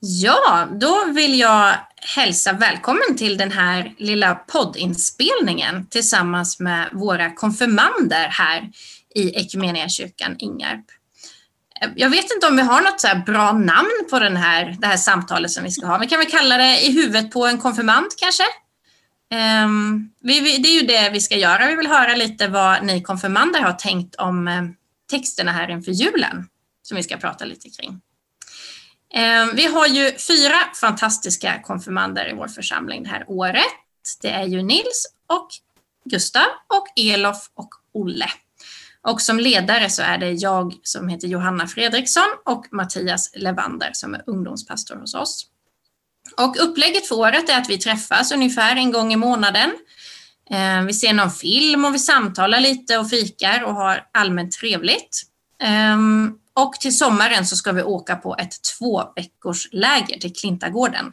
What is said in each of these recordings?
Ja, då vill jag hälsa välkommen till den här lilla poddinspelningen tillsammans med våra konfirmander här i Equmeniakyrkan Ingarp. Jag vet inte om vi har något så bra namn på den här, det här samtalet som vi ska ha. Vi kan väl kalla det i huvudet på en konfirmand kanske? Um, vi, vi, det är ju det vi ska göra. Vi vill höra lite vad ni konfirmander har tänkt om eh, texterna här inför julen som vi ska prata lite kring. Ehm, vi har ju fyra fantastiska konfirmander i vår församling det här året. Det är ju Nils och Gustav och Elof och Olle. Och som ledare så är det jag som heter Johanna Fredriksson och Mattias Levander som är ungdomspastor hos oss. Och upplägget för året är att vi träffas ungefär en gång i månaden. Ehm, vi ser någon film och vi samtalar lite och fikar och har allmänt trevligt. Ehm, och till sommaren så ska vi åka på ett två veckors läger till Klintagården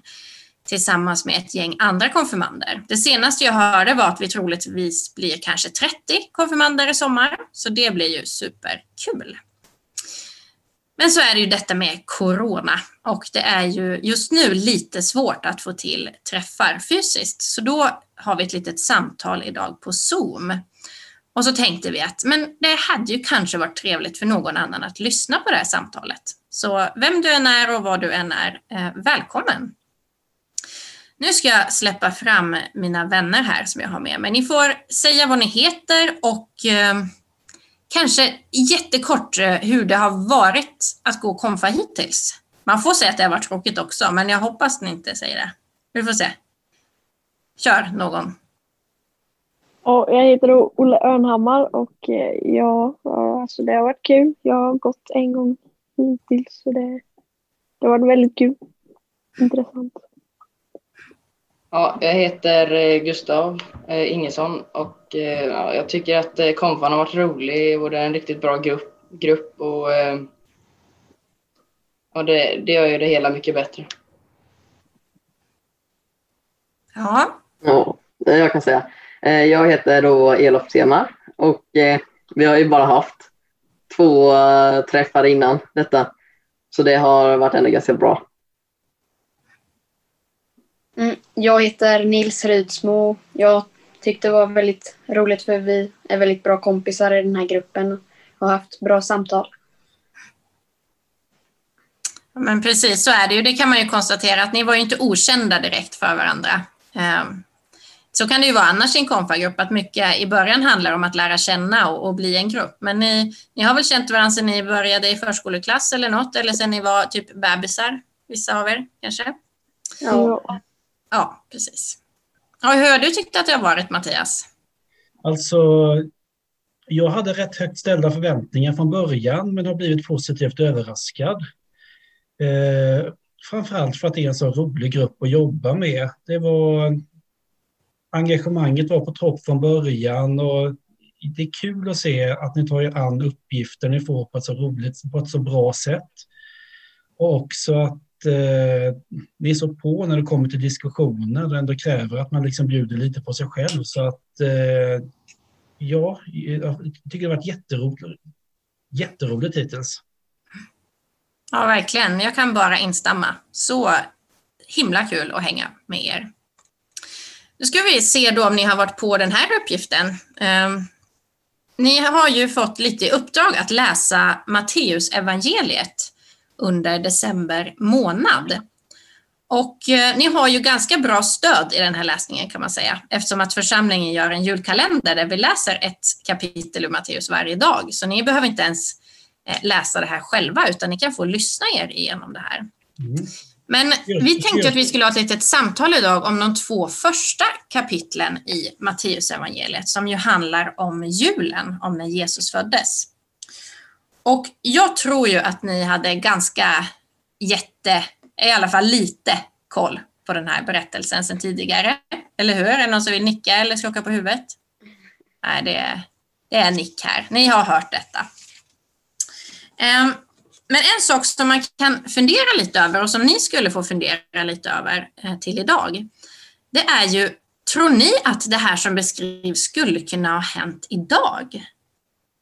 tillsammans med ett gäng andra konfirmander. Det senaste jag hörde var att vi troligtvis blir kanske 30 konfirmander i sommar, så det blir ju superkul. Men så är det ju detta med corona och det är ju just nu lite svårt att få till träffar fysiskt. Så då har vi ett litet samtal idag på Zoom. Och så tänkte vi att men det hade ju kanske varit trevligt för någon annan att lyssna på det här samtalet. Så vem du än är och vad du än är, eh, välkommen! Nu ska jag släppa fram mina vänner här som jag har med mig. Ni får säga vad ni heter och eh, kanske jättekort eh, hur det har varit att gå konfa hittills. Man får säga att det har varit tråkigt också, men jag hoppas ni inte säger det. Vi får se. Kör någon. Och jag heter Olle Örnhammar och eh, ja, alltså det har varit kul. Jag har gått en gång hittills så det, det har varit väldigt kul. Intressant. Ja, jag heter eh, Gustav eh, Ingesson och eh, ja, jag tycker att eh, konfan har varit rolig och det är en riktigt bra grupp, grupp och, eh, och det, det gör ju det hela mycket bättre. Ja. Ja, jag kan säga. Eh, jag heter då Elof Semar och eh, vi har ju bara haft två eh, träffar innan detta. Så det har varit ändå ganska bra. Mm, jag heter Nils Rydsmo. Jag tyckte det var väldigt roligt för vi är väldigt bra kompisar i den här gruppen och har haft bra samtal. Men precis, så är det ju. Det kan man ju konstatera att ni var ju inte okända direkt för varandra. Så kan det ju vara annars i en konfagrupp, att mycket i början handlar om att lära känna och, och, bli en grupp. Men ni, ni har väl känt varandra sedan ni började i förskoleklass eller något, eller sedan ni var typ bebisar, vissa av er kanske? Ja. Ja, precis. Och hur har du tyckt att det har varit, Mattias? Alltså, jag hade rätt högt ställda förväntningar från början, men har blivit positivt överraskad. Eh, framförallt för att det är en så rolig grupp att jobba med. Det var, engagemanget var på topp från början och det är kul att se att ni tar er an uppgifter ni får på ett så roligt, på ett så bra sätt. Och också att eh, ni är så på när det kommer till diskussioner och ändå kräver att man liksom bjuder lite på sig själv. Så att eh, ja, jag tycker det har varit jätteroligt, jätteroligt hittills. Ja, verkligen. Jag kan bara instämma. Så himla kul att hänga med er. Nu ska vi se då om ni har varit på den här uppgiften. Ehm, ni har ju fått lite uppdrag att läsa Matteus evangeliet under december månad. Och eh, ni har ju ganska bra stöd i den här läsningen kan man säga, eftersom att församlingen gör en julkalender där vi läser ett kapitel ur Matteus varje dag. Så ni behöver inte ens eh, läsa det här själva, utan ni kan få lyssna er igenom det här. Mm. Men vi tänkte att vi skulle ha ett litet samtal idag om de två första kapitlen i Matteusevangeliet som ju handlar om julen, om när Jesus föddes. Och jag tror ju att ni hade ganska jätte, i alla fall lite koll på den här berättelsen sedan tidigare. Eller hur? Är det någon som vill nicka eller skaka på huvudet? Nej, det är, det är nick här. Ni har hört detta. Um, men en sak som man kan fundera lite över och som ni skulle få fundera lite över eh, till idag, det är ju, tror ni att det här som beskrivs skulle kunna ha hänt idag?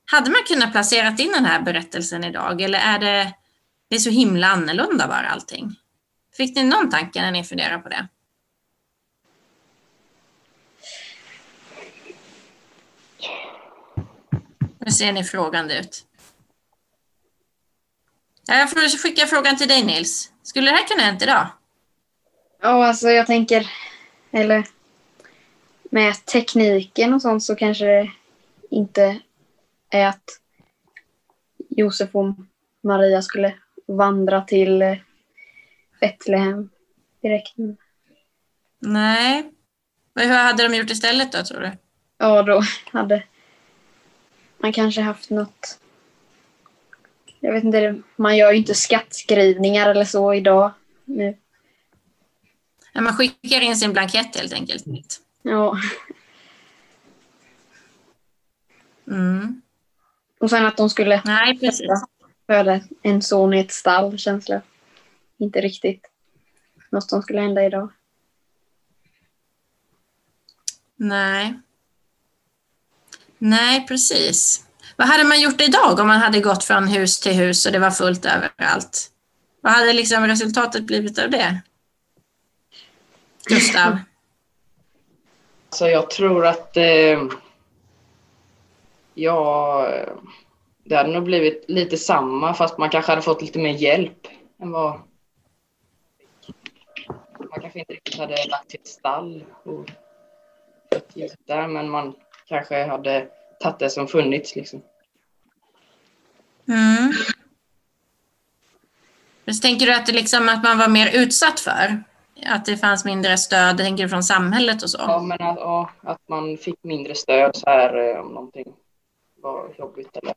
Hade man kunnat placera in den här berättelsen idag eller är det, det är så himla annorlunda bara allting? Fick ni någon tanke när ni funderade på det? Nu ser ni frågande ut. Ja, Jag får skicka frågan till dig Nils. Skulle det här kunna hänt idag? Ja, alltså jag tänker, eller med tekniken och sånt så kanske det inte är att Josef och Maria skulle vandra till eh, Betlehem direkt. Nej. Men Hur hade de gjort istället då tror du? Ja, då hade man kanske haft något... Jag vet inte, man gör ju inte skattskrivningar eller så idag. Nu. Ja, man skickar in sin blankett helt enkelt. Ja. Mm. Och sen att de skulle Nej, precis. föda en son i ett stall känns det inte riktigt något som skulle hända idag. Nej. Nej, precis. Vad hade man gjort idag om man hade gått från hus till hus och det var fullt överallt? Vad hade liksom resultatet blivit av det? Gustav? Så jag tror att eh, ja, det hade nog blivit lite samma fast man kanske hade fått lite mer hjälp än vad man kanske inte riktigt hade lagt till ett stall och där men man kanske hade tagit det som funnits liksom. Mm. Men så tänker du att, det liksom, att man var mer utsatt för? Att det fanns mindre stöd, tänker du, från samhället och så? Ja, men att, ja, att man fick mindre stöd så här eh, om någonting var jobbigt eller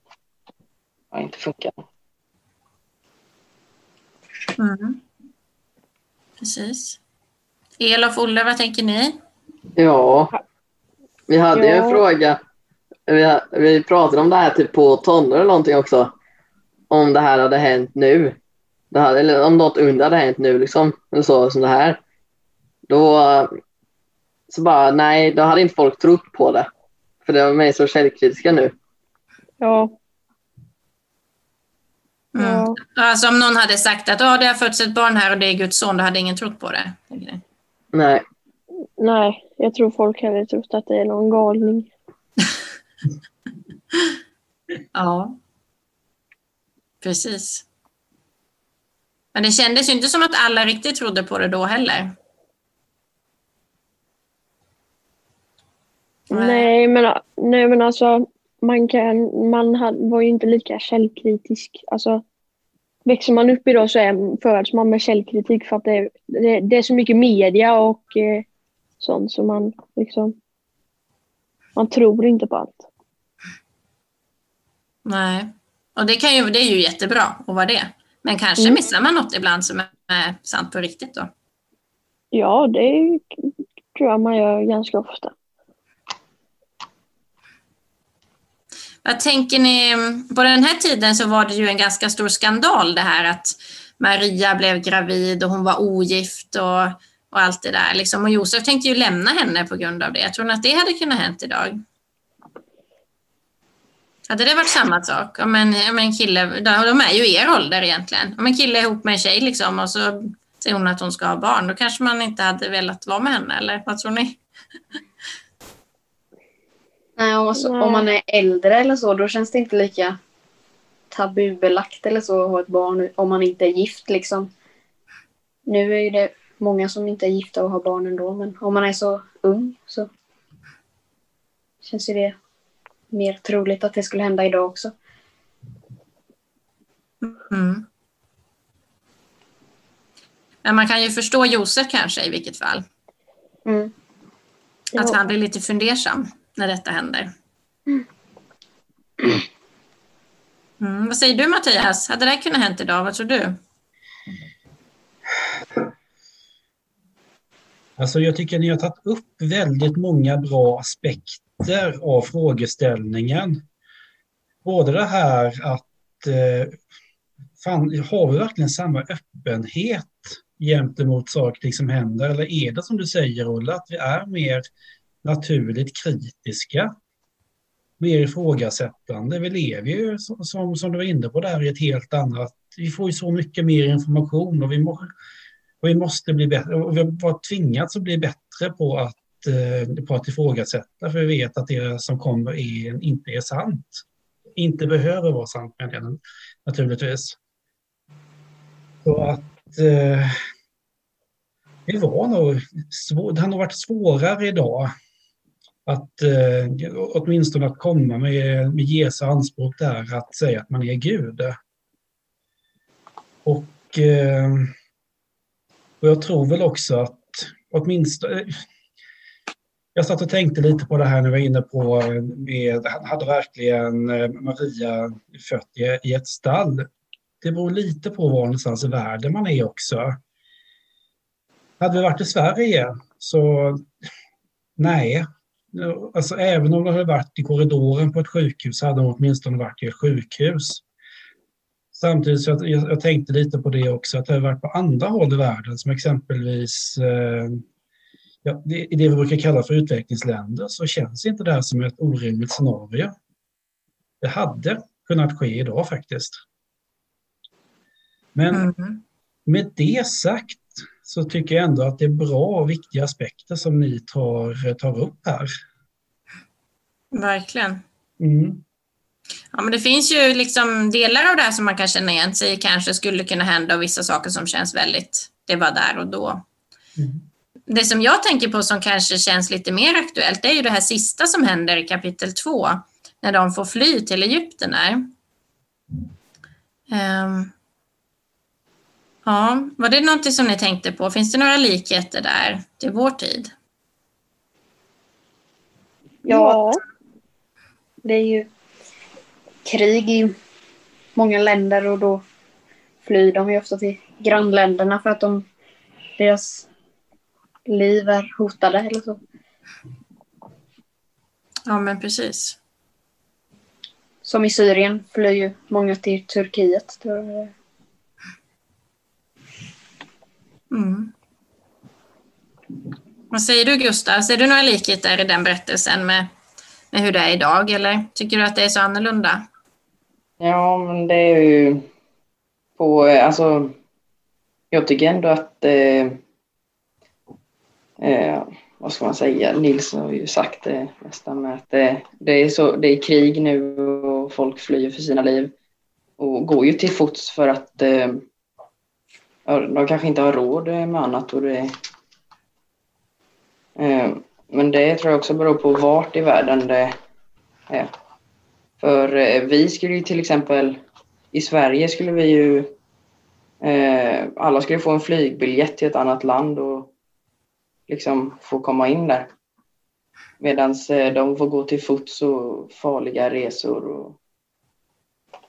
ja, inte funkade. Mm. Precis. Elof, Olle, vad tänker ni? Ja, vi hade ju en Ja. fråga. Vi, vi pratade om det här typ på tonår eller någonting också. Om det här hade hänt nu. Det hade, eller om något under hade hänt nu liksom. Eller så, som det här. Då så bara nej, då hade inte folk trott på det. För det var så källkritiska nu. Ja, Mm. ja. Alltså om någon hade sagt att oh, det har fötts ett barn här och det är Guds son, då hade ingen trott på det. Nej. Nej, jag tror folk hade trott att det är någon galning. Ja. Precis. Men det kändes ju inte som att alla riktigt trodde på det då heller. Nej. Men, nej, men alltså man, kan, man var ju inte lika källkritisk. Alltså, växer man upp idag så är, föds man med källkritik för att det, det, det är så mycket media och eh, sånt som man liksom... Man tror inte på allt. Nej. Och det, kan ju, det är ju jättebra att vara det. Men kanske Mm. missar man något ibland som är sant på riktigt då. Ja, det tror jag man gör ganska ofta. Vad tänker ni? På den här tiden så var det ju en ganska stor skandal det här att Maria blev gravid och hon var ogift och, och allt det där. Liksom. Och Josef tänkte ju lämna henne på grund av det. Tror ni att det hade kunnat hänt idag? Hade det varit samma sak? Om en, om en kille, de är ju i er ålder egentligen. Om en kille är ihop med en tjej liksom, och så säger hon att hon ska ha barn, då kanske man inte hade velat vara med henne, eller vad tror ni? Nej, om, alltså, Nej. om man är äldre eller så, då känns det inte lika tabubelagt eller så att ha ett barn om man inte är gift liksom. Nu är ju det många som inte är gifta och har barn ändå, men om man är så ung så känns ju det mer troligt att det skulle hända idag också. Mm. Men man kan ju förstå Josef kanske i vilket fall. Mm. Att han blir lite fundersam när detta händer. Mm, vad säger du Mattias? Hade det här kunnat hänt idag? Vad tror du? Alltså jag tycker ni har tagit upp väldigt många bra aspekter av frågeställningen. Både det här att eh, fan, har vi verkligen samma öppenhet gentemot saker som händer? Eller är det som du säger Ulla, att vi är mer naturligt kritiska? Mer ifrågasättande. Vi lever ju som, som, som du var inne på där i ett helt annat... Vi får ju så mycket mer information och vi må, Och vi måste bli bättre, och vi har tvingats att bli bättre på att, Eh, på att ifrågasätta, för vi vet att det som kommer är, inte är sant. Inte behöver vara sant, menar jag naturligtvis. Så att eh, det var nog svår, det har nog varit svårare idag att eh, åtminstone att komma med, med Jesu anspråk där att säga att man är Gud. Och, eh, och jag tror väl också att åtminstone jag satt och tänkte lite på det här när vi var inne på, eh, med, hade verkligen eh, Maria fött i, i ett stall? Det beror lite på var någonstans i världen man är också. Hade vi varit i Sverige så nej. Alltså även om det hade varit i korridoren på ett sjukhus hade de åtminstone varit i ett sjukhus. Samtidigt så jag, jag tänkte lite på det också, att det har varit på andra håll i världen som exempelvis eh, ja, det, i det vi brukar kalla för utvecklingsländer så känns inte det här som ett orimligt scenario. Det hade kunnat ske idag faktiskt. Men mm. med det sagt så tycker jag ändå att det är bra och viktiga aspekter som ni tar, tar upp här. Verkligen. Mm. Ja, men det finns ju liksom delar av det här som man kan känna igen sig i kanske skulle kunna hända och vissa saker som känns väldigt, det var där och då. Mm. Det som jag tänker på som kanske känns lite mer aktuellt det är ju det här sista som händer i kapitel 2 när de får fly till Egypten. Um, Ja, var det något som ni tänkte på? Finns det några likheter där till vår tid? Ja, det är ju krig i många länder och då flyr de ju ofta till grannländerna för att de, deras liv är hotade eller så. Ja, men precis. Som i Syrien flyr ju många till Turkiet. Mm. Vad säger du Gustav? Ser du några likheter i den berättelsen med, med hur det är idag eller tycker du att det är så annorlunda? Ja, men det är ju på, alltså, jag tycker ändå att, eh, eh, vad ska man säga, Nils har ju sagt det nästan med att det, det, är så, det är krig nu och folk flyr för sina liv och går ju till fots för att eh, de kanske inte har råd med annat. Och det, eh, men det tror jag också beror på vart i världen det är. För eh, vi skulle ju till exempel, i Sverige skulle vi ju, eh, alla skulle få en flygbiljett till ett annat land och liksom få komma in där. Medan eh, de får gå till fots och farliga resor. Och,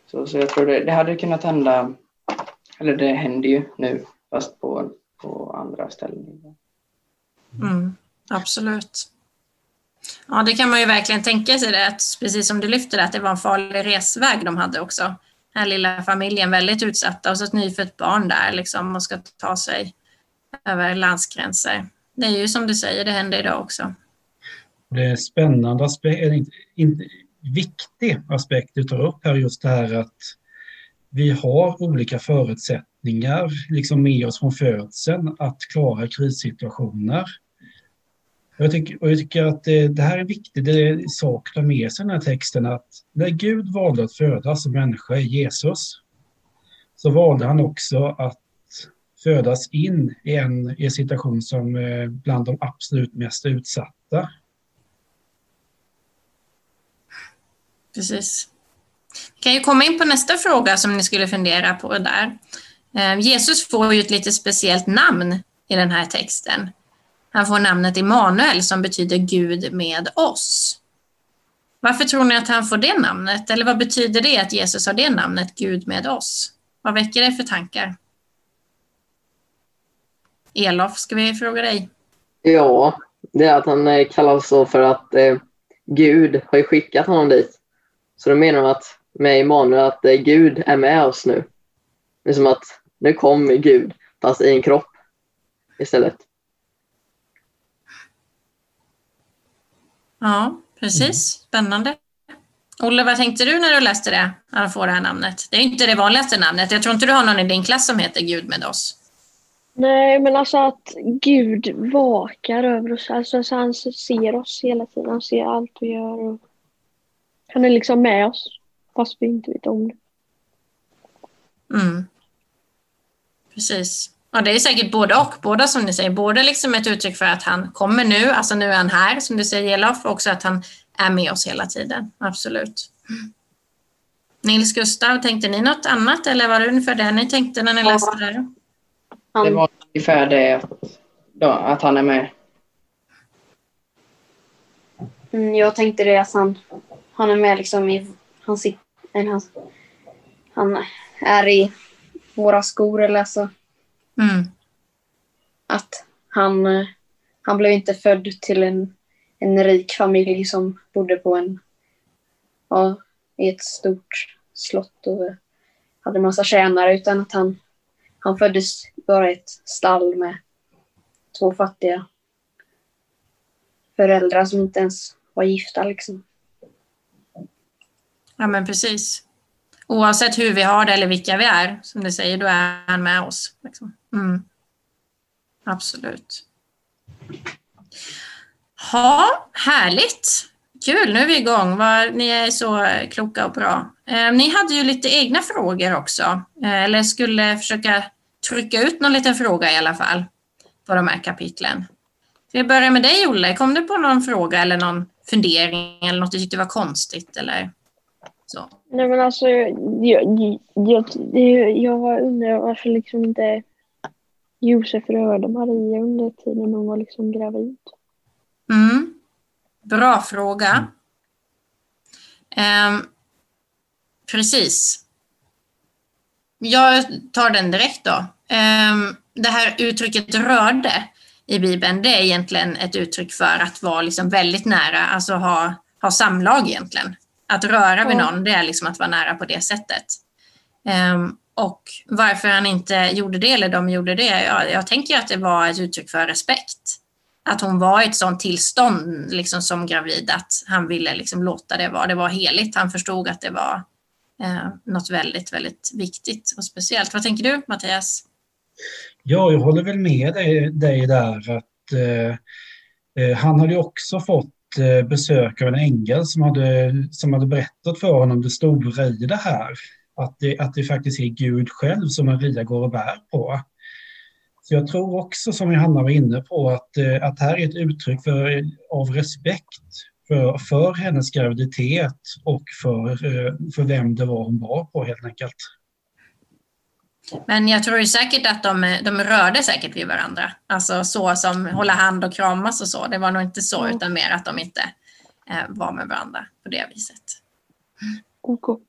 så, så jag tror det, det hade kunnat hända eller det händer ju nu, fast på, på andra ställen. Mm, absolut. Ja, det kan man ju verkligen tänka sig det, att precis som du lyfter det, att det var en farlig resväg de hade också. Den här lilla familjen, väldigt utsatta och så ett nyfött barn där liksom och ska ta sig över landsgränser. Det är ju som du säger, det händer idag också. Det är en spännande aspekt, en viktig aspekt du tar upp här, just det här att vi har olika förutsättningar liksom med oss från födseln att klara krissituationer. Och jag, tycker, och jag tycker att det, det, här är en viktig sak att ta med sig i den här texten att när Gud valde att födas som människa i Jesus så valde han också att födas in i en, i en situation som är bland de absolut mest utsatta. Precis. Vi kan ju komma in på nästa fråga som ni skulle fundera på där. Eh, Jesus får ju ett lite speciellt namn i den här texten. Han får namnet Immanuel som betyder Gud med oss. Varför tror ni att han får det namnet? Eller vad betyder det att Jesus har det namnet, Gud med oss? Vad väcker det för tankar? Elof, ska vi fråga dig? Ja, det är att han eh, kallas så för att eh, Gud har skickat honom dit. Så då menar de att med Emanuel att eh, Gud är med oss nu. Det är som att nu kom Gud, fast i en kropp istället. Ja, precis. Spännande. Olle, vad tänkte du när du läste det, att få det här namnet? Det är inte det vanligaste namnet. Jag tror inte du har någon i din klass som heter Gud med oss. Nej, men alltså att Gud vakar över oss. Alltså så han ser oss hela tiden. Han ser allt vi gör. Och han är liksom med oss, fast vi inte vet om det. Mm. Precis. Ja, det är säkert både och. Båda som ni säger. Både liksom ett uttryck för att han kommer nu, alltså nu är han här, som du säger Elof, och också att han är med oss hela tiden. Absolut. Nils Gustav, tänkte ni något annat eller var det ungefär det ni tänkte när ni läste det? här? Det Han, var ungefär det att, ja, att han är med. mm, jag tänkte det att han, han är med liksom i... Han, sit, eller han, han är i våra skor eller alltså Mm. att han, han blev inte född till en, en rik familj som bodde på en, ja, i ett stort slott och hade massa tjänare utan att han, han föddes bara i ett stall med två fattiga föräldrar som inte ens var gifta liksom. Ja, men precis. Oavsett hur vi har det eller vilka vi är, som du säger, då är han med oss. Liksom. Mm. Absolut. Ja, härligt. Kul, nu är vi igång. Ni är så kloka och bra. Eh, Ni hade ju lite egna frågor också, eh, eller skulle försöka trycka ut någon liten fråga i alla fall på de här kapitlen. Ska vi börja med dig, Olle? Kom du på någon fråga eller någon fundering eller något du tyckte var konstigt? Eller så? Nej men alltså, jag, jag, jag, jag undrar varför liksom inte Josef rörde Maria under tiden hon var liksom gravid. Mm. Bra fråga. Ehm, precis. Jag tar den direkt då. Ehm, det här uttrycket rörde i Bibeln, det är egentligen ett uttryck för att vara liksom väldigt nära, alltså ha, ha samlag egentligen. Att röra vid någon, det är liksom att vara nära på det sättet. Ehm, och varför han inte gjorde det, eller de gjorde det, ja, jag tänker att det var ett uttryck för respekt att hon var i ett sånt tillstånd liksom som gravid att han ville liksom låta det vara. Det var heligt. Han förstod att det var eh, något väldigt, väldigt viktigt och speciellt. Vad tänker du Mattias? Ja, jag håller väl med dig, dig där att eh, eh, han hade ju också fått eh, besök av en ängel som hade, som hade berättat för honom det stora i det här. Att det, att det faktiskt är Gud själv som Maria går och bär på. Så jag tror också, som Johanna var inne på, att, eh, att här är ett uttryck för, av respekt för, för hennes graviditet och för, eh, för vem det var hon var på helt enkelt. Men jag tror ju säkert att de, de rörde säkert vid varandra. Alltså så som hålla hand och kramas och så. Det var nog inte så, Mm. utan mer att de inte eh, var med varandra på det viset. OK.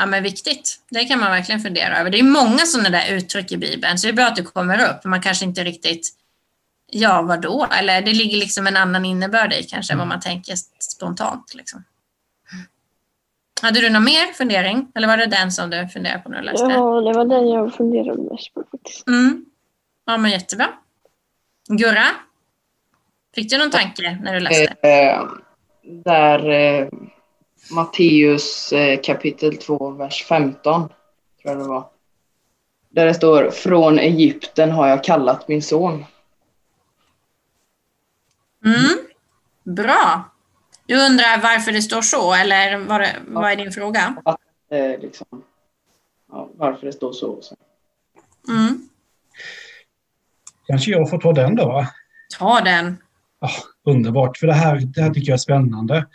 Ja, men viktigt. Det kan man verkligen fundera över. Det är många sådana där uttryck i Bibeln, så det är bra att du kommer upp. Man kanske inte riktigt, ja vadå? Eller det ligger liksom en annan innebörd i kanske än vad man tänker spontant. Liksom. Hade du någon mer fundering? Eller var det den som du funderade på när du läste? Ja, det var den jag funderade mest på faktiskt. Mm. Ja, men jättebra. Gurra? Fick du någon tanke när du läste? Eh, där eh, Matteus eh, kapitel 2, vers 15, tror jag det var. Där det står Från Egypten har jag kallat min son. Mm. Bra. Du undrar varför det står så, eller vad, det, vad är din fråga? Eh, liksom, ja, varför det står så. så. Mm. Kanske jag får ta den då? Ta den. Ja, underbart, för det här, det här tycker jag är spännande.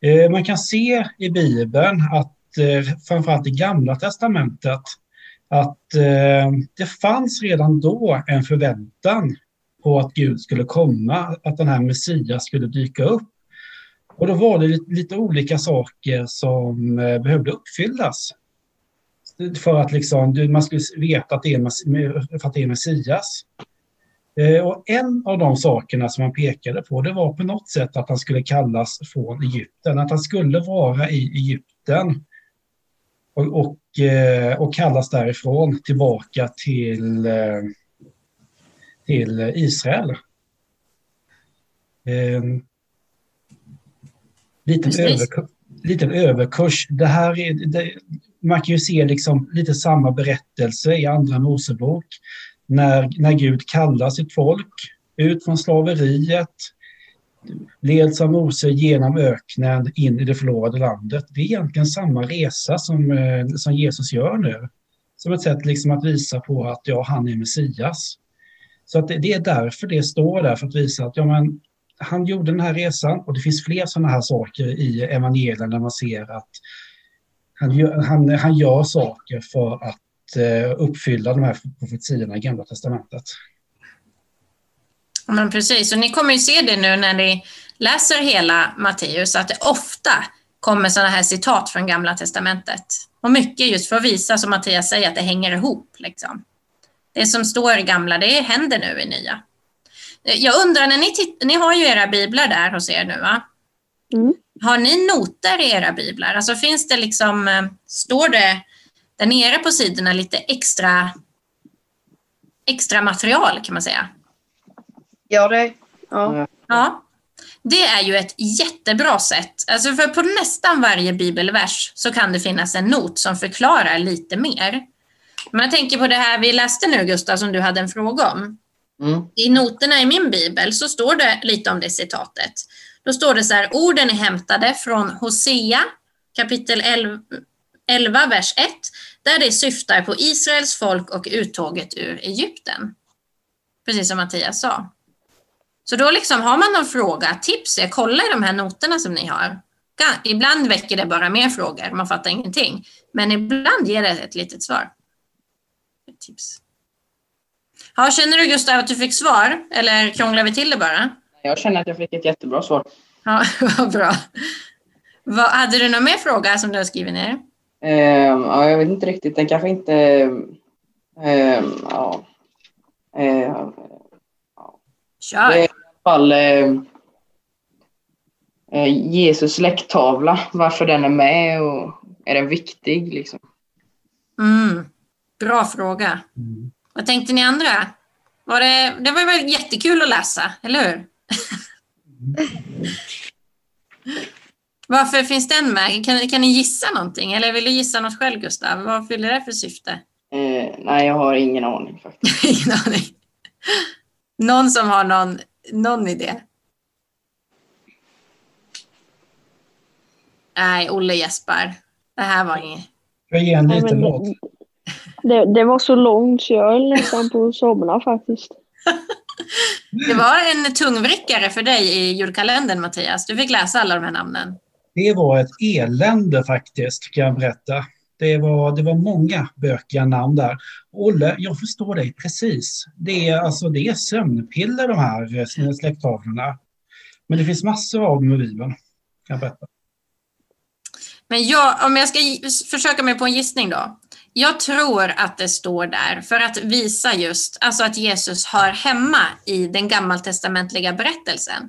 Eh, man kan se i Bibeln att eh, framförallt i Gamla Testamentet att eh, det fanns redan då en förväntan på att Gud skulle komma, att den här Messias skulle dyka upp. Och då var det lite, olika saker som eh, behövde uppfyllas. För att liksom, man skulle veta att det är, att det är Messias. Eh, och en av de sakerna som man pekade på det var på något sätt att han skulle kallas från Egypten, att han skulle vara i Egypten och, och, eh, och kallas därifrån tillbaka till, till Israel. Liten, överkurs, liten överkurs. Det här är, det, man kan ju se liksom lite samma berättelse i Andra Mosebok när, när Gud kallar sitt folk ut från slaveriet, leds av Mose genom öknen in i det förlovade landet. Det är egentligen samma resa som, eh, som Jesus gör nu. Som ett sätt liksom att visa på att ja, han är Messias. Så att det, det är därför det står där, för att visa att ja, men, han gjorde den här resan och det finns fler sådana här saker i evangelien där man ser att han gör, han, han gör saker för att eh, uppfylla de här profetiorna i Gamla Testamentet. Men precis, och ni kommer ju se det nu när ni läser hela Matteus, att det ofta kommer sådana här citat från Gamla Testamentet. Och mycket just för att visa, som Mattias säger, att det hänger ihop. Liksom. Det som står i Gamla, det händer nu i Nya. Jag undrar, när ni, ni har ju era biblar där hos er nu, va? Mm. Har ni noter i era biblar? Alltså finns det liksom, eh, står det där nere på sidorna lite extra, extra material kan man säga? Ja, det... Ja. Ja. Det är ju ett jättebra sätt. Alltså för på nästan varje bibelvers så kan det finnas en not som förklarar lite mer. Men jag tänker på det här vi läste nu, Gustav, som du hade en fråga om. Mm. I noterna i min bibel så står det lite om det citatet. Då står det så här, orden är hämtade från Hosea kapitel 11, 11 vers 1, där det syftar på Israels folk och uttåget ur Egypten. Precis som Mattias sa. Så då liksom har man någon fråga, tips jag kolla i de här noterna som ni har. Ibland väcker det bara mer frågor, man fattar ingenting. Men ibland ger det ett litet svar. Ett tips. Ja, känner du Gustav att du fick svar? Eller krånglar vi till det bara? Jag känner att jag fick ett jättebra svar. Ja, vad bra. Vad, hade du någon mer fråga som du har skrivit ner? Ehm, ja, jag vet inte riktigt. Den kanske inte... ehm, ja. Ehm, Kör. Det är i alla fall eh, eh, Jesus släkttavla. Varför den är med och är den viktig liksom? Mm, bra fråga. Mm. Vad tänkte ni andra? Var det, det var väl jättekul att läsa, eller hur? Varför finns den med? Kan, kan ni gissa någonting? Eller vill du gissa något själv, Gustav? Vad fyller det för syfte? Eh, nej, jag har ingen aning faktiskt. Ingen aning. Någon som har någon, någon idé? Nej, Olle gäspar. Det här var inget. Jag ger en liten låt. Det, det var så långt så jag höll nästan på att somna faktiskt. Det var en tungvrickare för dig i julkalendern, Mattias. Du fick läsa alla de här namnen. Det var ett elände faktiskt, kan jag berätta. Det var, det var många bökiga namn där. Olle, jag förstår dig precis. Det är, alltså, det är sömnpiller de här eh, släkttavlorna. Men det finns massor av dem i Bibeln, kan jag berätta. Men jag, om jag ska försöka mig på en gissning då. Jag tror att det står där för att visa just alltså att Jesus hör hemma i den gammaltestamentliga berättelsen.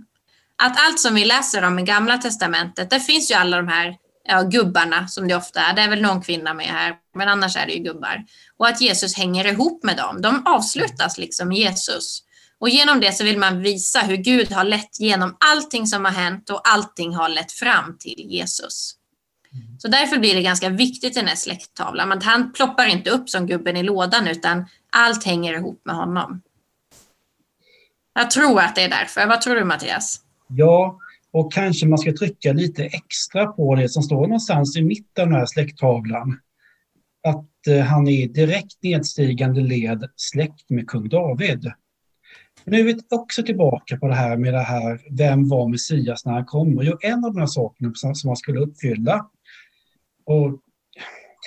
Att allt som vi läser om i Gamla testamentet, där finns ju alla de här ja, gubbarna som det ofta är. Det är väl någon kvinna med här, men annars är det ju gubbar. Och att Jesus hänger ihop med dem. De avslutas liksom med Jesus. Och genom det så vill man visa hur Gud har lett genom allting som har hänt och allting har lett fram till Jesus. Så därför blir det ganska viktigt i den här släkttavlan. Att han ploppar inte upp som gubben i lådan utan allt hänger ihop med honom. Jag tror att det är därför. Vad tror du Mattias? Ja, och kanske man ska trycka lite extra på det som står någonstans i mitten av den här släkttavlan. Att eh, han är i direkt nedstigande led släkt med kung David. Nu är vi också tillbaka på det här med det här, vem var Messias när han kom? Och en av de här sakerna som, som han skulle uppfylla, och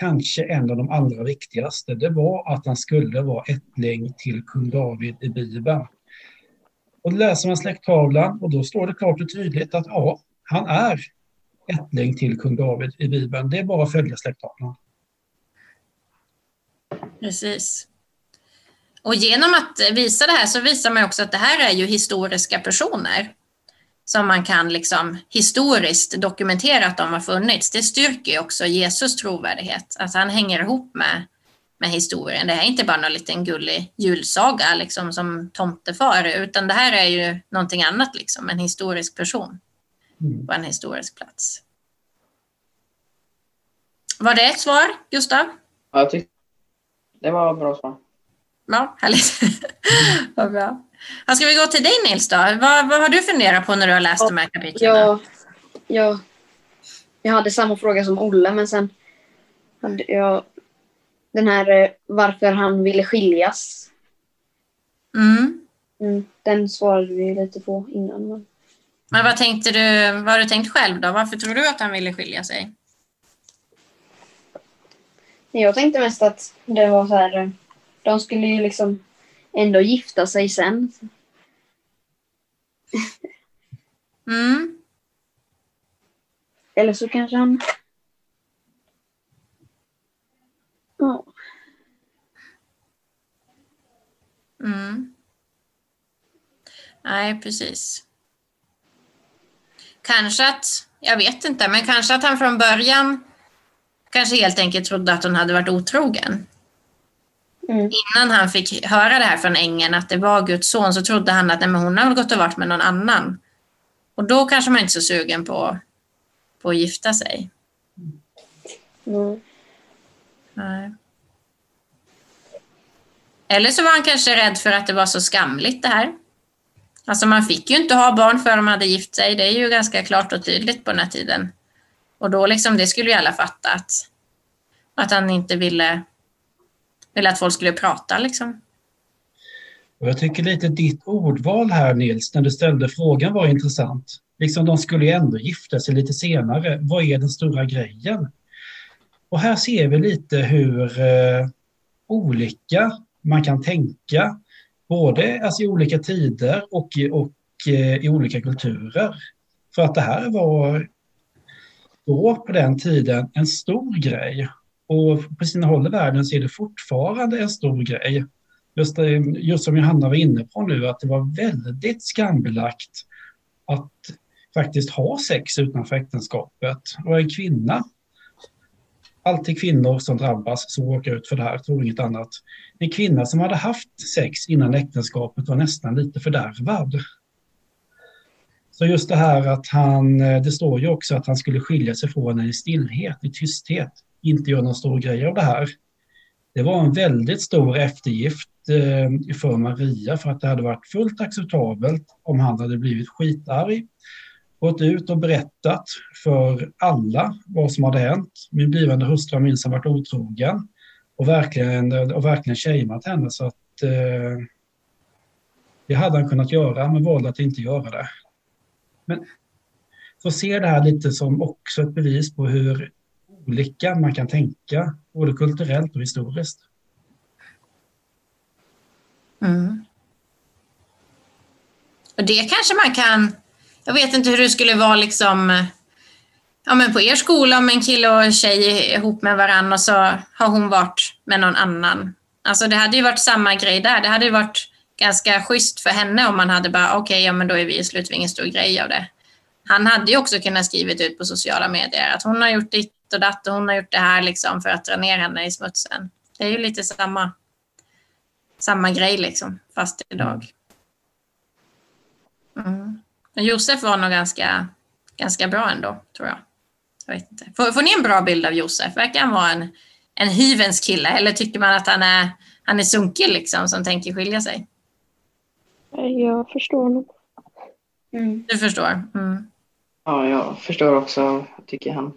kanske en av de allra viktigaste, det var att han skulle vara ättling till kung David i Bibeln. Och då läser man släkttavlan och då står det klart och tydligt att ja, han är ättling till kung David i Bibeln. Det är bara att följa släkttavlan. Precis. Och genom att visa det här så visar man också att det här är ju historiska personer som man kan liksom historiskt dokumentera att de har funnits. Det styrker ju också Jesus trovärdighet, att han hänger ihop med, med historien. Det här är inte bara någon liten gullig julsaga liksom som tomtefar, utan det här är ju någonting annat, liksom, en historisk person Mm. på en historisk plats. Var det ett svar, Gustav? Ja, jag tyckte det var bra svar. Ja, härligt. Vad bra. Ja, ska vi gå till dig Nils då? Vad, vad har du funderat på när du har läst de här kapitlen? Jag, jag, jag hade samma fråga som Olle, men sen hade jag den här eh, varför han ville skiljas. Mm. Mm, den svarade vi lite på innan. Men Men vad tänkte du, vad har du tänkt själv då? Varför tror du att han ville skilja sig? jag tänkte mest att det var så här, eh, de skulle ju liksom ändå gifta sig sen. Mm. Eller så kanske han... Ja. Mm. Nej, precis. Kanske att, jag vet inte, men kanske att han från början kanske helt enkelt trodde att hon hade varit otrogen. Mm. Innan han fick höra det här från ängeln, att det var Guds son, så trodde han att nej, men hon har väl gått och varit med någon annan. Och då kanske man inte är så sugen på, på att gifta sig. Mm. Nej. Eller så var han kanske rädd för att det var så skamligt det här. Alltså man fick ju inte ha barn för de hade gift sig. Det är ju ganska klart och tydligt på den här tiden. Och då liksom, det skulle ju alla fatta att, att han inte ville, eller att folk skulle prata liksom. Och jag tycker lite ditt ordval här Nils, när du ställde frågan var intressant. Liksom de skulle ju ändå gifta sig lite senare. Vad är den stora grejen? Och här ser vi lite hur eh, olika man kan tänka, både alltså, i olika tider och, och eh, i olika kulturer. För att det här var då på den tiden en stor grej. Och på sina håll i världen så är det fortfarande en stor grej. Just, det, just som Johanna var inne på nu, att det var väldigt skambelagt att faktiskt ha sex utanför äktenskapet. Och en kvinna, alltid kvinnor som drabbas som råkar ut för det här, tror inget annat. En kvinna som hade haft sex innan äktenskapet var nästan lite fördärvad. Så just det här att han, det står ju också att han skulle skilja sig från henne i stillhet, i tysthet, inte göra någon stor grej av det här. Det var en väldigt stor eftergift eh, för Maria för att det hade varit fullt acceptabelt om han hade blivit skitarg, gått ut och berättat för alla vad som hade hänt. Min blivande hustru har minsann varit otrogen och verkligen, och verkligen shameat henne så att eh, det hade han kunnat göra men valde att inte göra det. Men så ser det här lite som också ett bevis på hur olika man kan tänka, både kulturellt och historiskt. Mm. Och det kanske man kan, jag vet inte hur det skulle vara liksom, ja men på er skola om en kille och en tjej är ihop med varandra och så har hon varit med någon annan. Alltså det hade ju varit samma grej där. Det hade ju varit ganska schysst för henne om man hade bara, okej, okay, ja men då är vi i slut ingen stor grej av det. Han hade ju också kunnat skrivit ut på sociala medier att hon har gjort ditt och datt och hon har gjort det här liksom för att dra ner henne i smutsen. Det är ju lite samma, samma grej liksom, fast idag. Mm. Men Josef var nog ganska, ganska bra ändå, tror jag. jag vet inte. Får, får ni en bra bild av Josef? Verkar han vara en, en hyvens kille eller tycker man att han är, han är sunkig liksom som tänker skilja sig? Jag förstår nog. Mm. Du förstår? Mm. Ja, jag förstår också. Jag tycker han,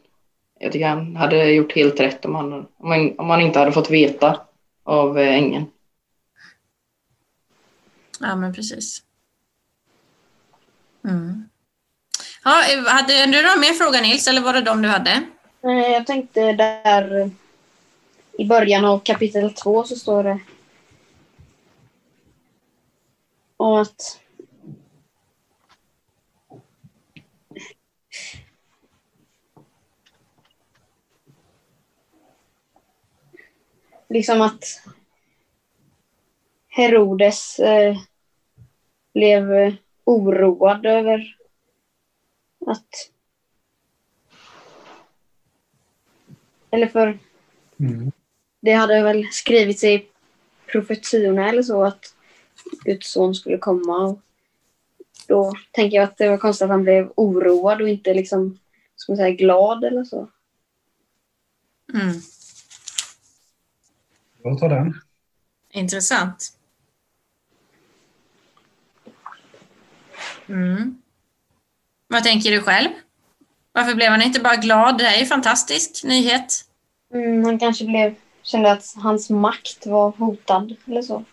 jag tycker han hade gjort helt rätt om han, om han, om han inte hade fått veta av eh, ängeln. Ja, men precis. Mm. Ja, hade du någon mer fråga Nils, eller var det de du hade? Eh, Jag tänkte där i början av kapitel två så står det om att liksom att Herodes eh, blev eh, oroad över att eller för Mm. det hade väl skrivits i profetiorna eller så att Guds son skulle komma. Och då tänker jag att det var konstigt att han blev oroad och inte liksom, ska man säga, glad eller så. Mm. Jag tar den. Intressant. Mm. Vad tänker du själv? Varför blev han inte bara glad? Det är ju fantastisk nyhet. Mm, han kanske blev, kände att hans makt var hotad eller så.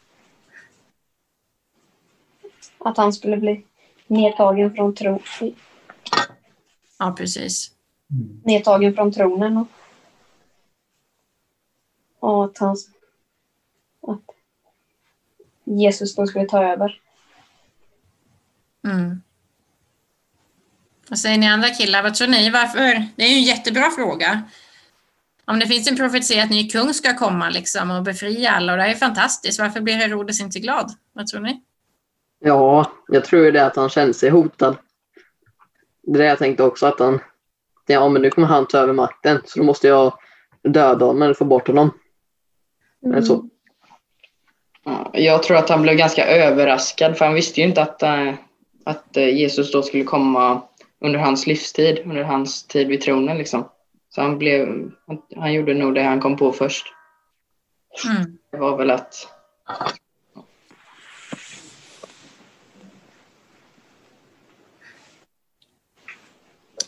Att han skulle bli nedtagen från, tro, Ja, precis. Mm. nedtagen från tronen. Och, och att, han, att Jesus då skulle ta över. Mm. Vad säger ni andra killar? Vad tror ni? Varför? Det är ju en jättebra fråga. Om det finns en profetia att ny kung ska komma liksom och befria alla och det är fantastiskt. Varför blir Herodes inte glad? Vad tror ni? Ja, jag tror ju det att han kände sig hotad. Det är det jag tänkte också att han, ja men nu kommer han ta över makten så då måste jag döda honom eller få bort honom. Eller så. Ja, Jag tror att han blev ganska överraskad för han visste ju inte att, eh, att eh, Jesus då skulle komma under hans livstid, under hans tid vid tronen liksom. Så han blev, han gjorde nog det han kom på först. Mm. Det var väl att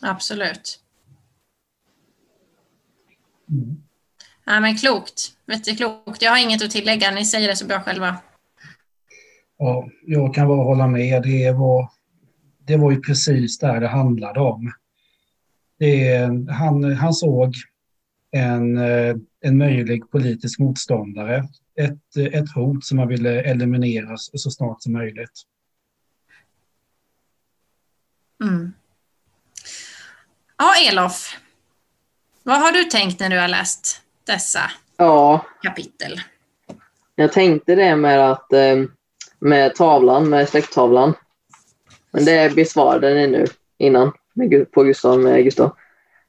Absolut. Mm. Ja, men klokt. Jätteklokt. Jag har inget att tillägga. Ni säger det så bra själva. Ja, jag kan bara hålla med. Det var, det var ju precis där det handlade om. Det, han, han såg en, eh, en möjlig politisk motståndare, ett, ett hot som han ville eliminera så så snart som möjligt. Mm. Ja, Elof. Vad har du tänkt när du har läst dessa Ja, kapitel? jag tänkte det med att eh, med tavlan, med släkttavlan. Men det besvarade ni nu innan med, på Gustav med Gustav.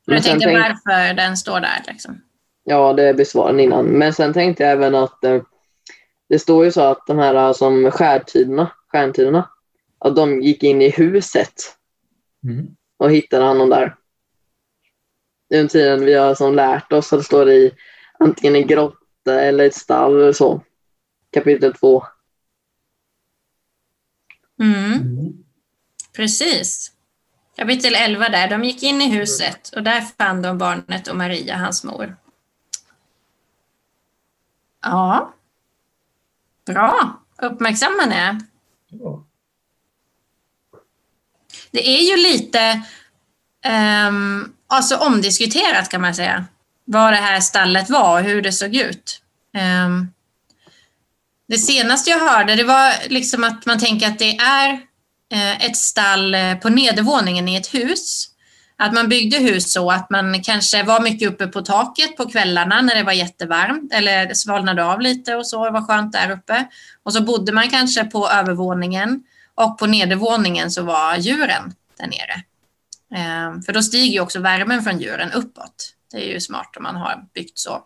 Du Men sen tänkte tänk- varför den står där liksom? Ja, det besvarade ni innan. Men sen tänkte jag även att eh, det står ju så att de här eh, som stjärntiderna, stjärntiderna, att de gick in i huset Mm. och hittade honom där. Den tiden vi har som lärt oss att det står i antingen en grotta eller ett stall eller så. Kapitel 2. Mm. Mm. Precis. Kapitel 11 där, de gick in i huset och där fann de barnet och Maria, hans mor. Ja. Bra. Uppmärksamma det. Ja. Det är ju lite um, alltså omdiskuterat kan man säga. Vad det här stallet var och hur det såg ut. Ehm, det senaste jag hörde det var liksom att man tänker att det är eh, ett stall eh, på nedervåningen i ett hus. Att man byggde hus så att man kanske var mycket uppe på taket på kvällarna när det var jättevarmt eller det svalnade av lite och så, det var skönt där uppe. Och så bodde man kanske på övervåningen och på nedervåningen så var djuren där nere. Ehm, för då stiger ju också värmen från djuren uppåt. Det är ju smart om man har byggt så.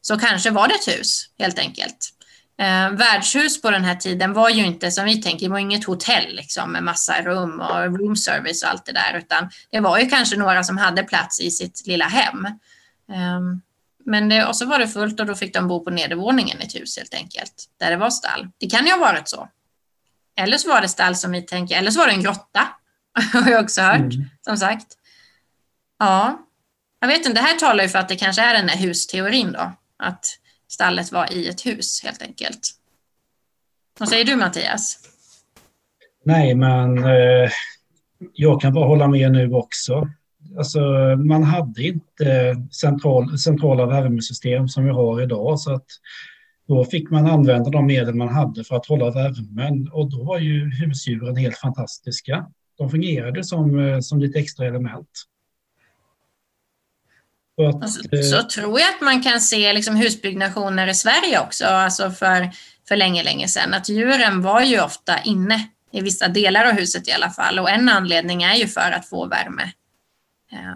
Så kanske var det ett hus helt enkelt. Eh, värdshus på den här tiden var ju inte som vi tänker, det var inget hotell liksom, med massa rum och room service och allt det där, utan det var ju kanske några som hade plats i sitt lilla hem. Eh, men det, och så var det fullt och då fick de bo på nedervåningen i ett hus helt enkelt, där det var stall. Det kan ju ha varit så. Eller så var det stall som vi tänker, eller så var det en grotta, har jag också hört, Mm. som sagt. Ja, jag vet inte, det här talar ju för att det kanske är den här husteorin då, att stallet var i ett hus helt enkelt. Vad säger du Mattias? Nej, men eh, jag kan bara hålla med nu också. Alltså, man hade inte central, centrala värmesystem som vi har idag så att då fick man använda de medel man hade för att hålla värmen och då var ju husdjuren helt fantastiska. De fungerade som, eh, som lite extra element. Så att, Alltså, eh, så tror jag att man kan se liksom husbyggnationer i Sverige också, alltså för, för länge, länge sedan, att djuren var ju ofta inne i vissa delar av huset i alla fall och en anledning är ju för att få värme eh,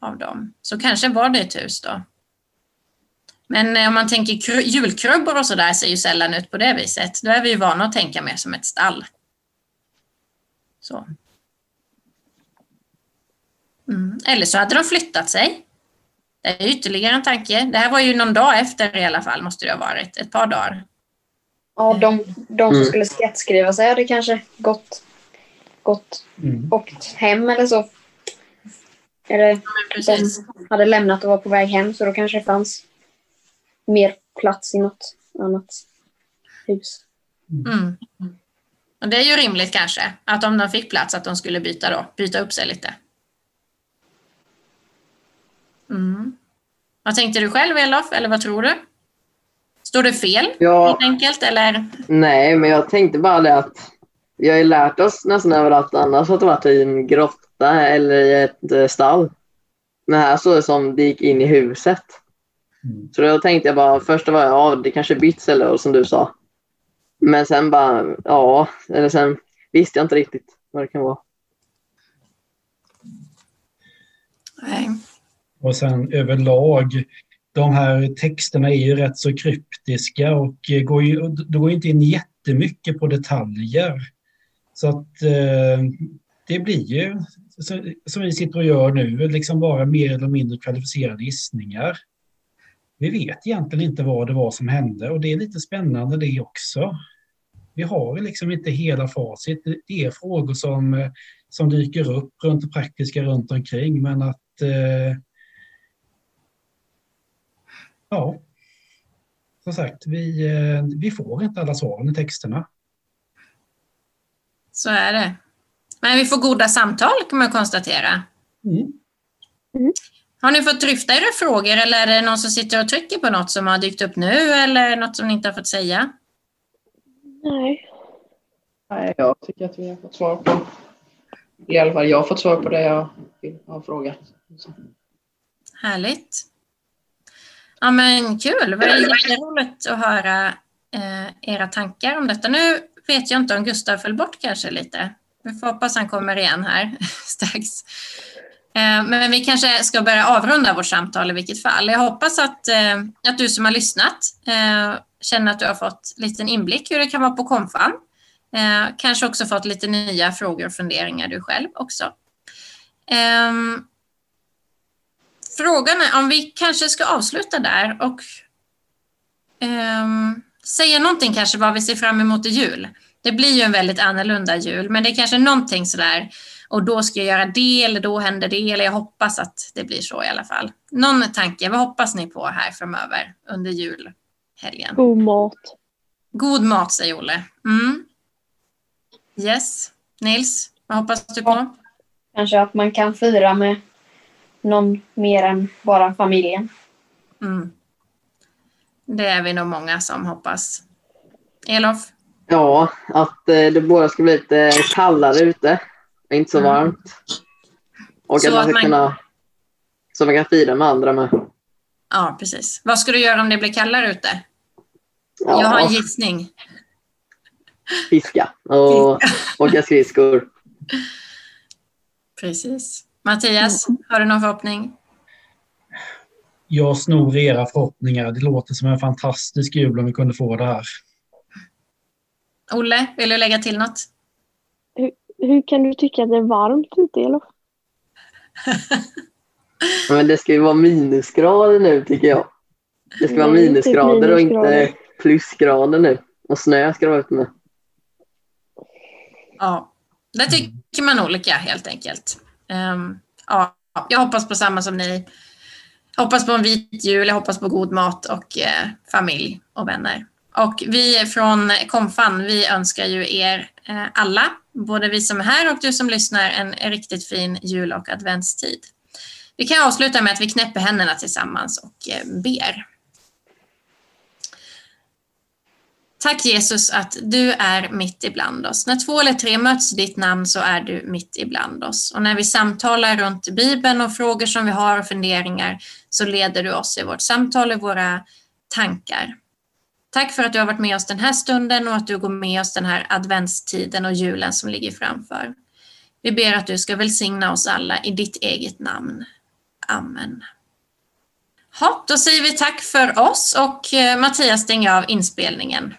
av dem. Så kanske var det ett hus då. Men eh, om man tänker kru- julkrubbor och sådär ser ju sällan ut på det viset. Då är vi ju vana att tänka mer som ett stall. Så. Mm. Eller så hade de flyttat sig. Det är ytterligare en tanke. Det här var ju någon dag efter i alla fall, måste det ha varit. Ett par dagar. Ja, de, de som Mm. skulle skattskriva sig hade kanske gått, gått Mm. åkt hem eller så. Eller Precis. de hade lämnat och var på väg hem så då kanske det fanns mer plats i något annat hus. Mm. Och det är ju rimligt kanske, att om de fick plats att de skulle byta då, byta upp sig lite. Mm. Vad tänkte du själv Elof, eller vad tror du? Står det fel Ja, helt enkelt, eller? nej, men jag tänkte bara det att vi har ju lärt oss nästan överallt annars att det varit i en grotta eller i ett eh, stall. Men här så är det som det gick in i huset. Mm. Så då tänkte jag bara, först var jag, ja det kanske är bytt eller som du sa. Men sen bara, ja, eller sen visste jag inte riktigt vad det kan vara. Nej. Och sen överlag, de här texterna är ju rätt så kryptiska och eh, går ju, det går ju inte in jättemycket på detaljer. Så att eh, det blir ju, som vi sitter och gör nu, liksom bara mer eller mindre kvalificerade gissningar. Vi vet egentligen inte vad det var som hände och det är lite spännande det också. Vi har liksom inte hela facit. Det är frågor som, eh, som dyker upp runt det praktiska runt omkring men att eh, Ja, som sagt, vi, eh, vi får inte alla svaren i texterna. Så är det. Men vi får goda samtal kan man konstatera. Mm. Har ni fått dryfta era frågor eller är det någon som sitter och trycker på något som har dykt upp nu eller något som ni inte har fått säga? Nej. Nej, jag tycker att vi har fått svar på... I alla fall jag har fått svar på det jag vill ha frågat. Härligt. Ja men kul, det var jätteroligt att höra eh, era tankar om detta. Nu vet jag inte om Gustav föll bort kanske lite. Vi får hoppas han kommer igen här strax. Eh, men vi kanske ska börja avrunda vårt samtal i vilket fall. Jag hoppas att, eh, att du som har lyssnat eh, känner att du har fått en liten inblick hur det kan vara på konfan. Eh, kanske också fått lite nya frågor och funderingar du själv också. Ehm, Frågan är om vi kanske ska avsluta där och ehm, säga någonting kanske vad vi ser fram emot i jul. Det blir ju en väldigt annorlunda jul, men det är kanske någonting sådär och då ska jag göra det eller då händer det eller jag hoppas att det blir så i alla fall. Någon tanke, vad hoppas ni på här framöver under julhelgen? God mat. God mat säger Olle. Mm. Yes. Nils, vad hoppas du på? Kanske att man kan fira med någon mer än bara familjen. Mm. Det är vi nog många som hoppas. Elof? Ja, att eh, det bara ska bli lite kallare ute och inte så Mm. varmt. Och Så att man att ska man- kunna så man kan fira med andra med. Ja, precis. Vad ska du göra om det blir kallare ute? Ja, Jag har en gissning. fiska och åka skridskor. Precis. Mattias, har du någon förhoppning? Jag snor era förhoppningar. Det låter som en fantastisk jul om vi kunde få det här. Olle, vill du lägga till något? Hur kan du tycka att det är varmt ute, Elof? Men det ska ju vara minusgrader nu tycker jag. Det ska vara Nej, typ minusgrader och inte plusgrader nu. Och snö ska det vara ute med. Ja, det tycker man olika helt enkelt. Ehm, ja, jag hoppas på samma som ni. Jag hoppas på en vit jul, jag hoppas på god mat och eh, familj och vänner. Och vi från Konfan, vi önskar ju er eh, alla, både vi som är här och du som lyssnar, en, en riktigt fin jul och adventstid. Vi kan avsluta med att vi knäpper händerna tillsammans och eh, ber. Tack Jesus att du är mitt ibland oss. När två eller tre möts i ditt namn så är du mitt ibland oss. Och när vi samtalar runt Bibeln och frågor som vi har och funderingar så leder du oss i vårt samtal och våra tankar. Tack för att du har varit med oss den här stunden och att du går med oss den här adventstiden och julen som ligger framför. Vi ber att du ska välsigna oss alla i ditt eget namn. Amen. Ha, då säger vi tack för oss och eh, Mattias stänger av inspelningen.